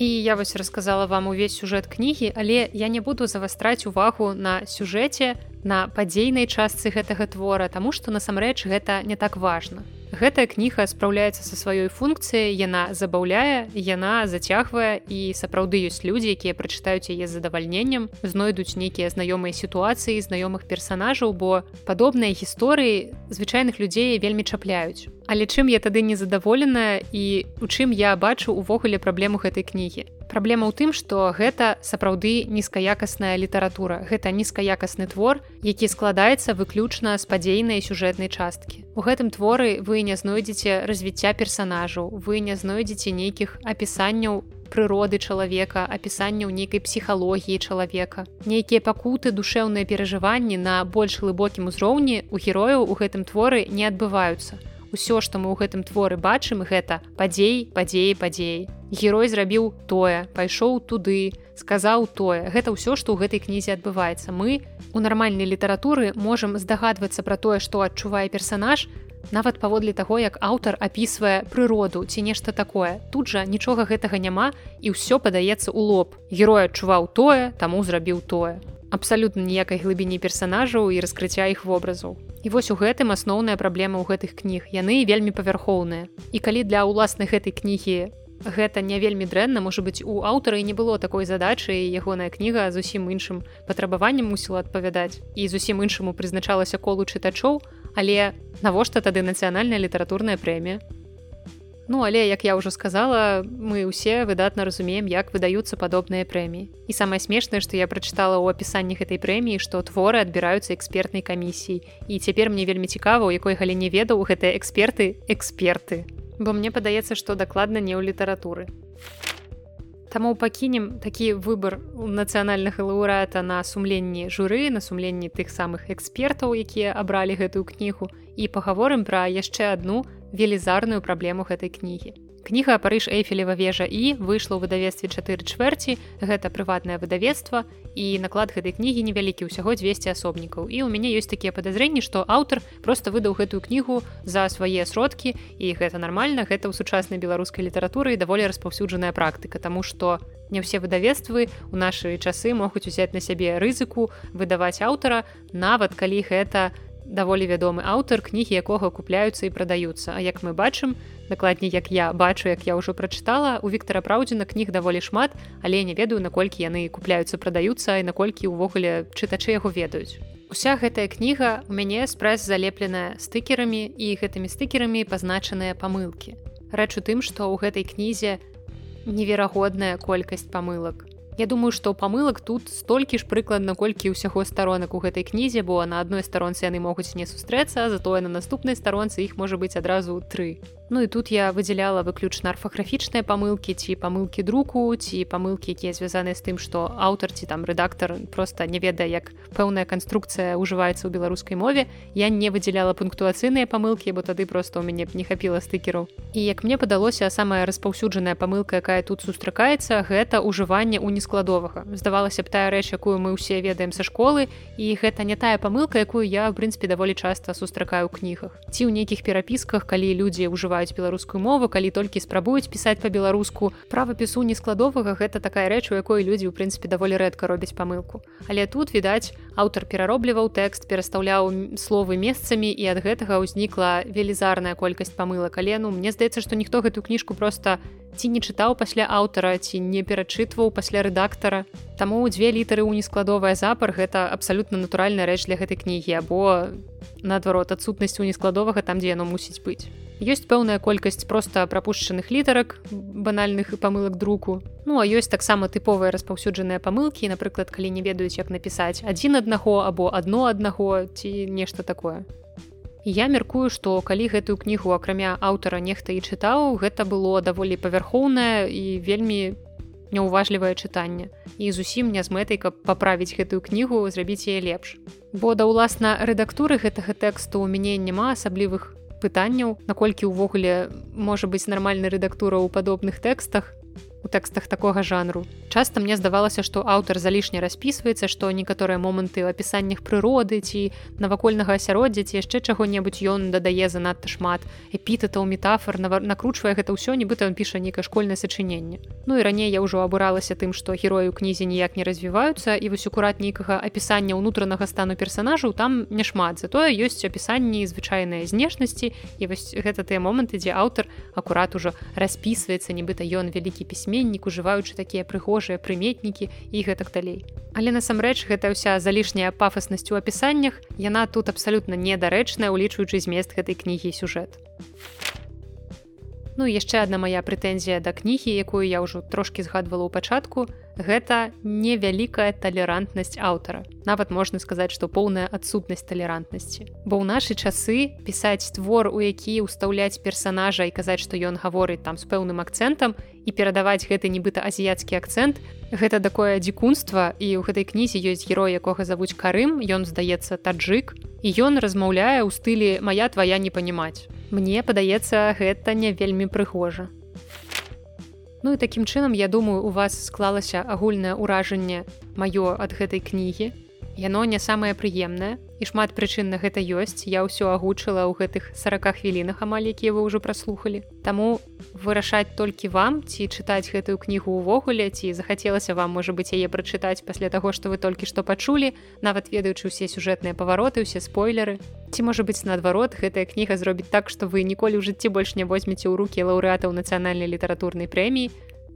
І я вось расказала вам увесь сюжэт кнігі, але я не буду завастраць увагу на сюжэце на падзейнай частцы гэтага твора, таму што насамрэч гэта не так важна. Гэтая кніга спраўляецца са сваёй функцыяй, яна забаўляе, яна зацягвае і сапраўды ёсць людзі, якія прачытаюць яе задавальненнем, знойдуць нейкія знаёмыя сітуацыі знаёмых персанажаў, бо падобныя гісторыі звычайных людзей вельмі чапляюць. Але чым я тады незадаволеная і у чым я бачу увогуле праблему гэтай кнігі. Праблема ў тым, што гэта сапраўды нізкаякасная літаратура. Гэта нізкаякасны твор, які складаецца выключна з падзейнай сюжэтнай часткі. У гэтым творы вы не знойдзеце развіцця персанажаў, вы не знойдзеце нейкіх апісанняў прыроды чалавека, апісанняў нейкай псіхалогіі чалавека. Нейкія пакуты, душэўныя перажыванні на больш глыбокім узроўні у герояў у гэтым творы не адбываюцца ўсё што мы ў гэтым творы бачым гэта падзей падзеі падзеі герой зрабіў тое пайшоў туды сказаў тое. Гэта ўсё што ў гэтай кнізе адбываецца. Мы у нармальнай літаратуры можам здагадвацца пра тое што адчувае персанаж нават паводле таго як аўтар апісвае прыроду ці нешта такое тут жа нічога гэтага няма і ўсё падаецца ў лоб. Герой адчуваў тое таму зрабіў тое. Абсалютна ніякай глыбіні персанажаў і раскрыцця іх вобразаў. І вось у гэтым асноўная праблема ў гэтых кніг. Яны вельмі павярхоўныя. І калі для ўласнай гэтай кнігі гэта не вельмі дрэнна можа быць у аўтара і не было такой задачы ягоная кніга зусім іншым патрабаваннем мусіла адпавядаць. І зусім іншаму прызначалася колу чытачоў але навошта тады нацыянальная літаратурная прэмія? Ну але як я ўжо сказала мы ўсе выдатна разумеем як выдаюцца падобныя прэміі. І самае смешнае што я прачытала ў апісанні гэтай прэміі што творы адбіраюцца экспертнай камісіі і цяпер мне вельмі цікава у якой галіне ведаў гэтыя эксперты эксперты бо мне падаецца што дакладна не ў літаратуры Таму пакінем такі выбар у нацыянальнага лаўрэата на сумленні журы на сумленні тых самых экспертаў якія абралі гэтую кнігу і пагаворым пра яшчэ адну велізарную праблему гэтай кнігі. Кніга парыж эйфелева вежа і выйшла ў выдавецтве чатыры чвэрці гэта прыватнае выдавецтва і наклад гэтай кнігі невялікі ўсяго 200 асобнікаў. І ў мяне ёсць такія падазрэнні што аўтар просто выдаў гэтую кнігу за свае сродкі і гэта нармальна гэта ў сучаснай беларускай літаратуры даволі распаўсюджаная практыка Таму што не ўсе выдавецтвы у нашы часы могуць узяць на сябе рызыку выдаваць аўтара нават калі гэта даволі вядомы аўтар кнігі якога купляюцца і прадаюцца. А як мы бачым дакладней як я бачу як я ўжо прачытала у Віктора праўдзіна кніг даволі шмат але не ведаю наколькі яны купляюцца прадаюцца і наколькі ўвогуле чытачы яго ведаюць. Уся гэтая кніга у мяне спрэс залепленая стыкерамі і гэтымі стыкерамі пазначаныя памылкі. Рэч у тым што ў гэтай кнізе неверагодная колькасць памылак Я думаю, што памылак тут столькі ж прыкладна колькі ўсяго старонак у гэтай кнізе, бо на адной старонцы яны могуць не сустрэцца, затое на наступнай старонцы іх можа быць адразу тры. Ну і тут я выдзяляла выключна арфаграфічныя памылкі ці памылкі друку ці памылкі, якія звязаныя з тым, што аўтар ці там рэдактар проста не ведае, як пэўная канструкцыя ўжываецца ў беларускай мове. Я не выдзяляла пунктуацыйныя памылкі, бо тады проста ў мяне б не хапіла стыкераў. І як мне падалося самая распаўсюджаная памылка, якая тут сустракаецца, гэта ўжыванне ў нескладовага. Здавалася б тая рэч, якую мы ўсе ведаем са школы і гэта не тая памылка, якую я в прынцыпе даволі часта сустракаю кнігах. Ці ў нейкіх перапісках, калі людзі ўжываюць ўжываюць беларускую мову калі толькі спрабуюць пісаць па-беларуску. Правапісу нескладовага гэта такая рэч у якой людзі ў прынцыпе даволі рэдка робяць памылку. Але тут відаць аўтар пераробліваў тэкст перастаўляў словы месцамі і ад гэтага ўзнікла велізарная колькасць памылак. Але ну мне здаецца што ніхто гэту кніжку просто ці не чытаў пасля аўтара ці не перачытваў пасля рэдактара. Таму дзве літары ў нескладовая запар гэта абсалютна натуральная рэч для гэтай кнігі або наадварот адсутнасць у нескладовага там дзе яно мусіць быць ёсць пэўная колькасць проста прапушчаных літарак банальных і памылак друку. Ну а ёсць таксама тыповыя распаўсюджаныя памылкі напрыклад калі не ведаюць як напісаць адзін аднаго або адно аднаго ці нешта такое. Я мяркую што калі гэтую кнігу акрамя аўтара нехта і чытаў гэта было даволі павярхоўнае і вельмі няўважлівае чытанне. І зусім не з мэтай каб паправіць гэтую кнігу зрабіць яе лепш. Бо да ўласна рэдактуры гэтага тэксту у мяне няма асаблівых пытанняў наколькі ўвогуле можа быць нармальна рэдактура ў падобных тэкстах у тэкстах такога жанру. Часта мне здавалася, што аўтар залішне распісваецца, што некаторыя моманты ў апісаннях прыроды ці навакольнага асяроддзя ці яшчэ чаго-небудзь ён дадае занадта шмат эпітэтаў метафор накручвае гэта ўсё нібыта ён піша нейкае школьнае сачыненне. Ну і раней я ўжо абуралася тым, што героі ў кнізе ніяк не развіваюцца і вось акурат нейкага апісання ўнутранага стану персанажаў там няшмат затое ёсць апісанні звычайныя знешнасці і вось гэта тыя моманты, дзе аўтар акурат ужо распісваецца нібыта ён вялікі пісьме пісьменнік ужываючы такія прыгожыя прыметнікі і гэтак далей. Але насамрэч гэта ўся залішняя пафаснасць у апісаннях яна тут абсалютна недарэчная улічваючы змест гэтай кнігі сюжэт. Ну яшчэ адна моя прэтэнзія да кнігі якую я ўжо трошки згадвала ў пачатку гэта невялікая талерантнасць аўтара. Нават можна сказаць што поўная адсутнасць талерантнасці. Бо ў нашы часы пісаць твор у які ўстаўляць персонажа і казаць што ён гаворыць там з пэўным акцэнтам і перадаваць гэты нібыта азіяцкі акцэнт. Гэта такое дзікунства і ў гэтай кнізе ёсць герой якога завуць карым ён здаецца таджик і ён размаўляе ў стылі моя твоя не панімаць мне падаецца гэта не вельмі прыгожа. Ну і такім чынам я думаю у вас склалася агульнае ўражанне маё ад гэтай кнігі яно не самае прыемнае і шмат прычын на гэта ёсць. Я ўсё агучыла ў гэтых 40 хвілінах амаль якія вы ўжо праслухалі. Таму вырашаць толькі вам ці чытаць гэтую кнігу ўвогуле ці захацелася вам можа быць яе прачытаць пасля таго што вы толькі што пачулі нават ведаючы ўсе сюжэтныя павароты ўсе спойлеры. Ці можа быць наадварот гэтая кніга зробіць так што вы ніколі ў жыцці больш не возьмеце ў рукі лаўрэатаў нацыянальнай літаратурнай прэміі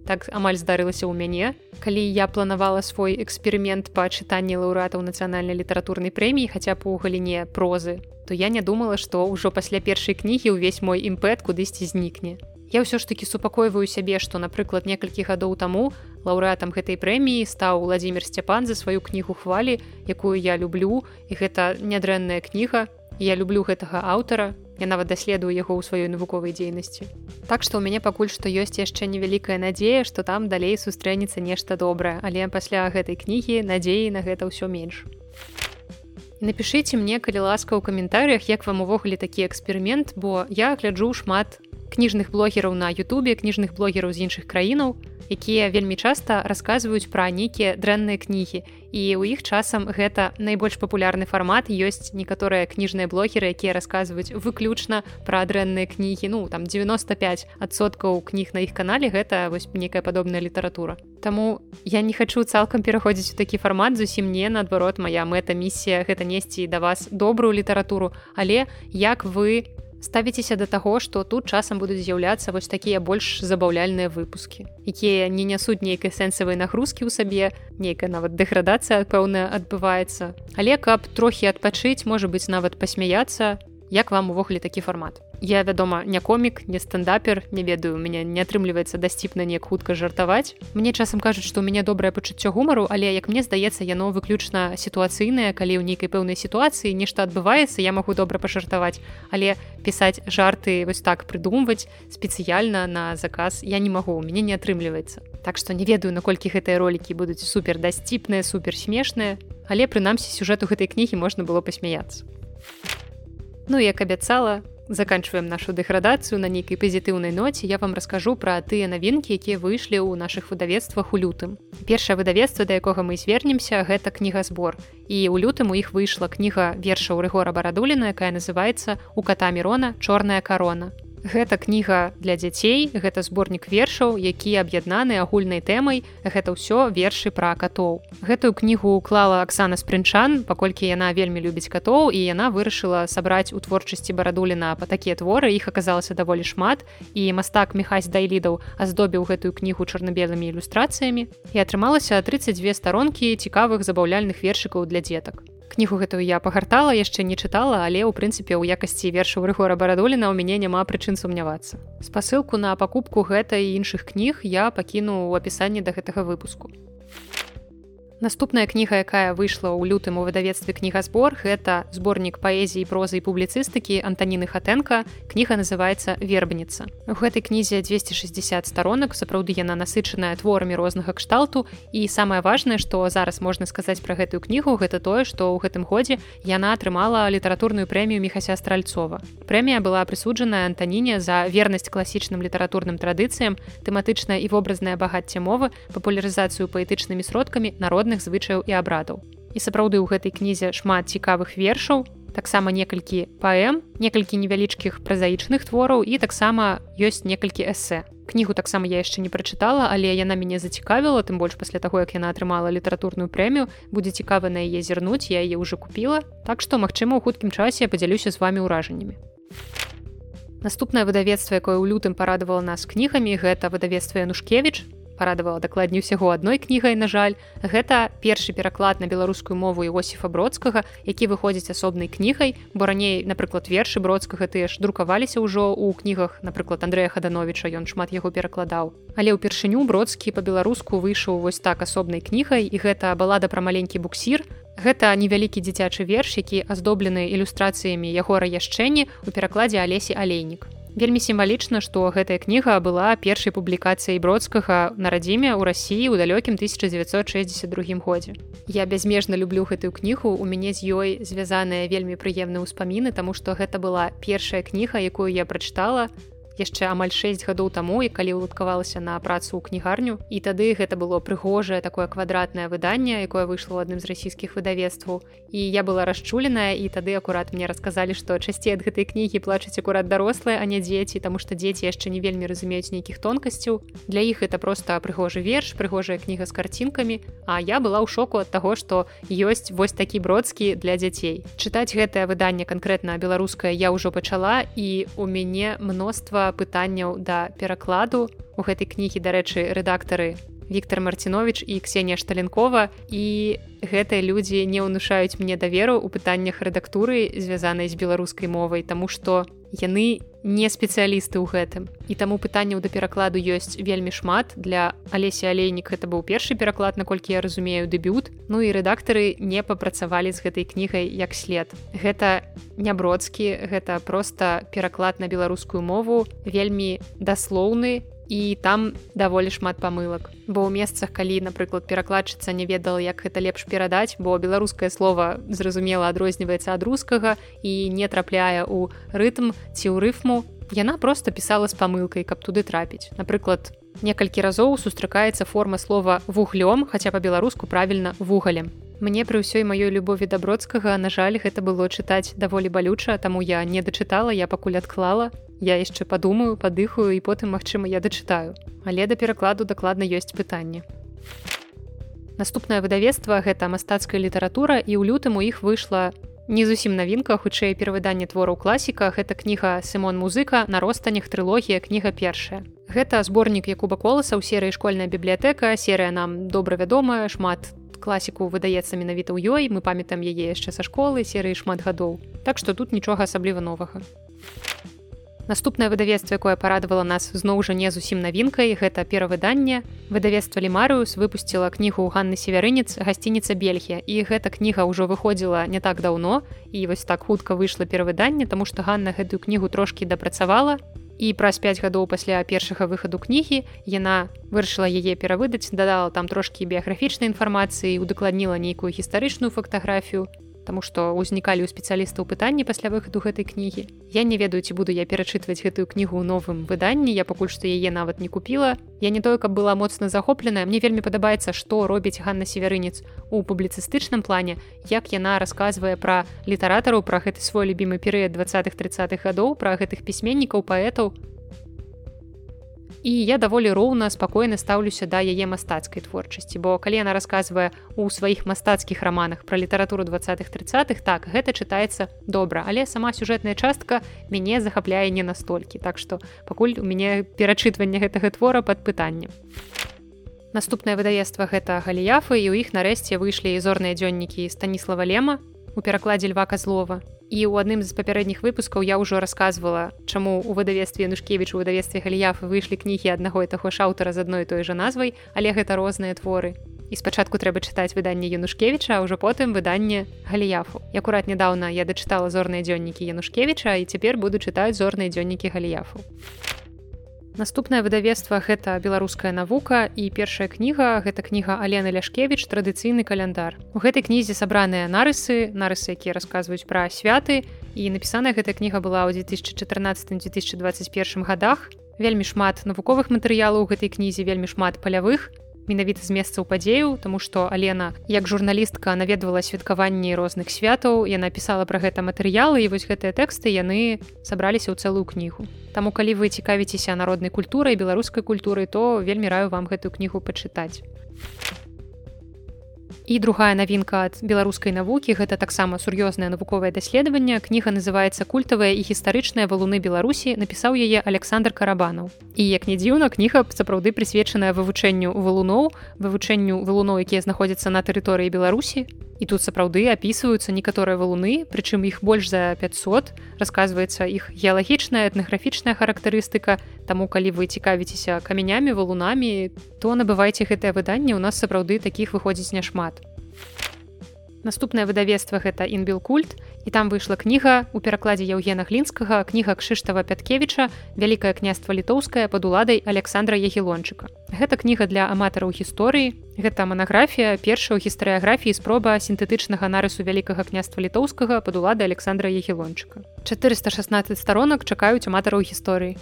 так амаль здарылася ў мяне. Калі я планавала свой эксперымент па чытанні лаўрэатаў нацыянальнай літаратурнай прэміі хаця б у галіне прозы то я не думала што ўжо пасля першай кнігі ўвесь мой імпэт кудысьці знікне. Я ўсё ж таки супакойваю сябе што напрыклад некалькі гадоў таму лаўрэатам гэтай прэміі стаў владимир сцяпан за сваю кнігу хвалі якую я люблю і гэта нядрэнная кніга я люблю гэтага аўтара Я нават даследую яго ў сваёй навуковай дзейнасці. Так што ў мяне пакуль што ёсць яшчэ невялікая надзея, што там далей сустрэнецца нешта добрае, але пасля гэтай кнігі надзеі на гэта ўсё менш. Напішыце мне, калі ласка ў каментарыях, як вам увогуле такі эксперымент, бо я гляджу шмат кніжных блогераў на Ютубе, кніжных блогераў з іншых краінаў, якія вельмі часта расказваюць пра нейкія дрэнныя кнігі. І ў іх часам гэта найбольш папулярны фармат. Ёсць некаторыя кніжныя блогеры якія расказваюць выключна пра дрэнныя кнігі. Ну там 95соткаў кніг на іх канале гэта вось некая падобная літаратура. Таму я не хачу цалкам пераходзіць у такі фармат. Зусім не наадварот моя мэта місія гэта несці да вас добрую літаратуру. Але як вы ставіцеся да таго што тут часам будуць з'яўляцца вось такія больш забаўляльныя выпускі якія не нясуць нейкай сэнсавай нагрузкі ў сабе нейкая нават дэградацыя пэўная адбываецца. Але каб трохі адпачыць можа быць нават пасмяяцца як вам увогуле такі фармат? Я вядома не комік не стендапер не ведаю мяне не атрымліваецца дасціпна неяк хутка жартаваць. Мне часам кажуць што у мяне добрае пачуццё гумару але як мне здаецца яно выключна сітуацыйнае калі ў нейкай пэўнай сітуацыі нешта адбываецца я магу добра пажартаваць але пісаць жарты вось так прыдумваць спецыяльна на заказ я не магу у мяне не атрымліваецца. Так што не ведаю наколькі гэтыя ролікі будуць супер дасціпныя супер смешныя але прынамсі сюжэту гэтай кнігі можна было пасмяяцца Ну як абяцала заканчиваем нашу дэградацыю на нейкай пазітыўнай ноце. Я вам раскажу пра тыя навінкі якія выйшлі ў наших выдавецтвах у лютым. Першае выдавецтва да якога мы звернемся гэта кнігазбор. І у лютым у іх выйшла кніга верша ў рэгора барадуліна якая называется у ката мірона чорная карона Гэта кніга для дзяцей, гэта зборнік вершаў, які аб'яднаны агульнай тэмай, гэта ўсё вершы пра катоў. Гэтую кнігу уклала Аксана спрынчан, паколькі яна вельмі любіць катоў і яна вырашыла сабраць у творчасці барадуліна па такія творы, іх аказалася даволі шмат. І мастак Михась Дайлідаў аздобіў гэтую кнігу чарна-белымі ілюстрацыямі і атрымалася 32 старонкі цікавых забаўляльных вершыкаў для дзетак кнігу гэтую я пагартала яшчэ не чытала але ў прынцыпе ў якасці вершу рыгора барадоліна ў мяне няма прычын сумнявацца. Спасылку на пакупку гэта і іншых кніг я пакіну ў апісанні да гэтага выпуску Наступная кніга, якая выйшла ў лютым у выдавецтве кнігазбор, гэта зборнік паэзіі прозы і публіцыстыкі Антаніны Хатэнка. Кніга называецца вербніца. У гэтай кнізе 260 старонак, сапраўды яна насычаная творамі рознага кшталту. І самае важнае, што зараз можна сказаць пра гэтую кнігу, гэта тое, што ў гэтым годзе яна атрымала літаратурную прэмію Мехася Стральцова. Прэмія была прысуджаная Антаніне за вернасць класічным літаратурным традыцыям, тэматычнае і вобразнае багацце мовы, папулярызацыю паэтычнымі сродкамі народных пэўных звычаяў і абрадаў. І сапраўды ў гэтай кнізе шмат цікавых вершаў, таксама некалькі паэм, некалькі невялічкіх празаічных твораў і таксама ёсць некалькі эсэ. Кнігу таксама я яшчэ не прачытала, але яна мяне зацікавіла, тым больш пасля таго, як яна атрымала літаратурную прэмію, будзе цікава на яе зірнуць, я яе ўжо купіла. Так што, магчыма, у хуткім часе я падзялюся з вами ўражаннямі. Наступнае выдавецтва, якое ў лютым парадавала нас кнігамі, гэта выдавецтва Янушкевіч парадавала дакладней усяго адной кнігай на жаль. Гэта першы пераклад на беларускую мову іосифа бродскага які выходзіць асобнай кнігай бо раней напрыклад вершы бродскага тыя ж друкаваліся ўжо ў кнігах напрыклад андрея хадановича ён шмат яго перакладаў. Але ўпершыню бродскі по-беларуску выйшаў вось так асобнай кнігай і гэта балада пра маленькі буксір. Гэта невялікі дзіцячы верш, які аздоблены ілюстрацыямі яго раяшчэнні ў перакладзе алесі алейнік вельмі сімвалічна што гэтая кніга была першай публікацыяй бродскага на радзіме ў рассіі ў далёкім 1962 годзе. Я бязмежна люблю гэтую кнігу у мяне з ёй звязаныя вельмі прыемныя ўспаміны таму што гэта была першая кніга якую я прачытала яшчэ амаль 6 гадоў таму і калі уладкавалася на працу ў кнігарню і тады гэта было прыгожае такое квадратнае выданне якое выйшло адным з расійскіх выдавецтваў. І я была расчуленая і тады акурат мне расказалі што часцей ад гэтай кнігі плачуць акурат дарослыя а не дзеці таму што дзеці яшчэ не вельмі разумеюць нейкіх тонкасцяў. Для іх это просто прыгожы верш прыгожая кніга з карцінкамі а я была ў шоку ад таго што ёсць вось такі бродскі для дзяцей. Чытаць гэтае выданне канкрэтна беларускае я ўжо пачала і у мяне мноства пытанняў да перакладу. У гэтай кнігі дарэчы рэдактары Віктор марцінович і ксенія шталенкова. І гэтыя людзі не ўнушаюць мне даверу ў пытаннях рэдактуры звязанай з беларускай мовай таму што яны не спецыялісты ў гэтым. І таму пытанняў да перакладу ёсць вельмі шмат. Для алесі алейнік это быў першы пераклад наколькі я разумею дэбют. Ну і рэдактары не папрацавалі з гэтай кнігай як след. Гэта нябродскі гэта просто пераклад на беларускую мову вельмі даслоўны і там даволі шмат памылак бо ў месцах калі напрыклад перакладчыца не ведала як гэта лепш перадаць бо беларускае слово зразумела адрозніваецца ад рускага і не трапляе ў рытм ці ў рыфму. Яна просто пісала з памылкай каб туды трапіць. Напрыклад некалькі разоў сустракаецца форма слова вуглём хаця па-беларуску правільна вугалем Мне пры ўсёй маёй любові дабродскага на жаль гэта было чытаць даволі балюча таму я не дачытала я пакуль адклала я яшчэ падумаю падыхаю і потым магчыма я дачытаю. Але да перакладу дакладна ёсць пытанне. Наступнае выдавецтва гэта мастацкая літаратура і ў лютым у іх выйшла не зусім навінка хутчэй перавыданне твораў класіка гэта кніга сымон музыка на ростанях трылогія кніга першая гэта зборнік якуба коласа ў серыі школьная бібліятэка серыя нам добра вядомая шмат класіку выдаецца менавіта ў ёй мы памятаем яе яшчэ са школы серыі шмат гадоў так што тут нічога асабліва новага Наступнае выдавецтва, якое парадавала нас зноў жа не зусім навінкай, гэта перавыданне. Выдавецтва Лімарыус выпусціла кнігу Ганны северынец гасцініца Бельгія. І гэта кніга ўжо выходзіла не так даўно і вось так хутка выйшла перавыданне, таму што Ганна гэтую кнігу трошкі дапрацавала. І праз 5 гадоў пасля першага выхаду кнігі яна вырашыла яе перавыдаць, дадала там трошкі біяграфічнай інфармацыі, удакладніла нейкую гістарычную фотаграфію, Таму што ўзнікалі ў спецыялістаў пытанні пасля выхаду гэтай кнігі. Я не ведаю, ці буду я перачытваць гэтую кнігу ў новым выданні. Я пакуль што яе нават не купіла. Я не тое, каб была моцна захопленая. Мне вельмі падабаецца, што робіць Ганна северынец у публіцыстычным плане, як яна расказвае пра літаратараў пра гэты свой любімы перыяд 20-30х гадоў, пра гэтых пісьменнікаў паэтаў, і я даволі роўна спакойна стаўлюся да яе мастацкай творчасці бо калі яна расказвае у сваіх мастацкіх раманах пра літаратуру 20-30х так гэта чытаецца добра. Але сама сюжэтная частка мяне захапляе не настолькі. Так што пакуль у мяне перачытванне гэтага твора пад пытаннем. Наступнае выдавецтва гэта галіяфы і ў іх нарэшце выйшлі і зорныя дзённікі станіслава лема у перакладзе льва казлова і ў адным з папярэдніх выпускаў я ўжо рассказывала чаму у выдавецтве нушкевіч у выдавецтве галіяфы выйшлі кнігі аднаго і таго ж аўтара з адной той жа назвай але гэта розныя творы і спачатку трэба чытаць выданне янушкевіча а ўжо потым выданне галіяфу акурат нядаўна я дачытала зорныя дзённікі янушкевіча і цяпер буду чытаць зорныя дзённікі галіяфу Наступнае выдавецтва гэта беларуская навука і першая кніга гэта кніга Алены Ляшкевіч традыцыйны каляндар. У гэтай кнізе сабраныя нарысы, нарысы, якія расказваюць пра святы і напісаная гэта кніга была ў 2014-2021 годах. Вельмі шмат навуковых матэрыялаў у гэтай кнізе вельмі шмат палявых менавіта з месцаў падзею тому что алена як журналістка наведвала святкаванні розных святаў яна пісала пра гэта матэрыялы і вось гэтыя тэксты яны сабраліся ў цэлую кнігу. Таму калі вы цікавіцеся народнай культурай беларускай культуры то вельмі раю вам гэтую кнігу пачытаць і другая навінка ад беларускай навукі гэта таксама сур'ёзнае навуковае даследаванне. Кніга называется культавая і гістарычныя валуны беларусі напісаў яе александр карабанаў. І як не дзіўна кніга сапраўды прысвечаная вывучэнню валуноў вывучэнню валуноў якія знаходзяцца на тэрыторыі беларусі і тут сапраўды апісваюцца некаторыя валуны прычым іх больш за 500 расказваецца іх геалагічная этнаграфічная характарыстыка. Таму калі вы цікавіцеся камянямі валунамі то набывайце гэтае выданне у нас сапраўды такіх выходзіць няшмат наступнае выдавецтва гэта інбіл культ і там выйшла кніга у перакладзе Яўгена глінскага кніга кшыштава пяткевіча вялікае княства літоўскае пад уладай александра егілончыка гэта кніга для аматараў гісторыі. Гэта манаграфія першая ў гістарыяграфіі спроба сінтэтычнага нарысу вялікага княства літоўскага пад улады александра егілончыка 416 старонак чакаюць аматараў гісторыі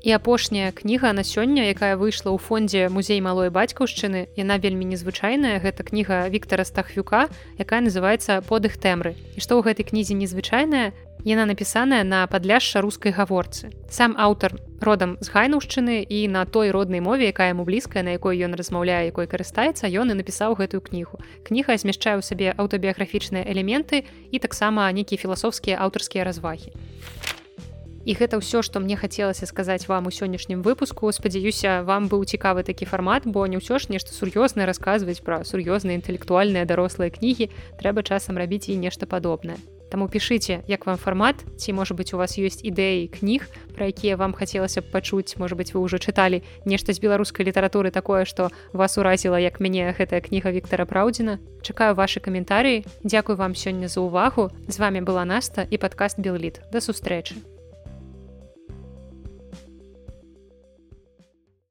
І апошняя кніга на сёння, якая выйшла ў фондзе музей малой бацькаўшчыны, яна вельмі незвычайная. Гэта кніга Віктора Стахвюка, якая называецца подых тэмры. І што ў гэтай кнізе незвычайная, Яна напісаная на падляшша рускай гаворцы. Сам аўтар родам з гайнаўшчыны і на той роднай мове, якая яму блізкая, на якой ён размаўляе, якой карыстаецца, ён і напісаў гэтую кнігу. Кніга змяшчае ў сабе аўтабіяграфічныя элементы і таксама нейкія філасофскія аўтарскія развагі і гэта ўсё што мне хацелася сказаць вам у сённяшнім выпуску спадзяюся вам быў цікавы такі фармат бо не ўсё ж нешта сур'ёзнае расказваць пра сур'ёзныя інтэлектуальныя дарослыя кнігі трэба часам рабіць і нешта падобнае Таму пішыце як вам фармат ці можа быть у вас ёсць ідэі кніг пра якія вам хацелася б пачуць можа быть вы ўжо чыталі нешта з беларускай літаратуры такое што вас уразіла як мяне гэтая кніга Віктора праўдзіна чакаю ваши каментарыі Дякую вам сёння за ўвагу з вами была наста і падкаст белліт да сустрэчы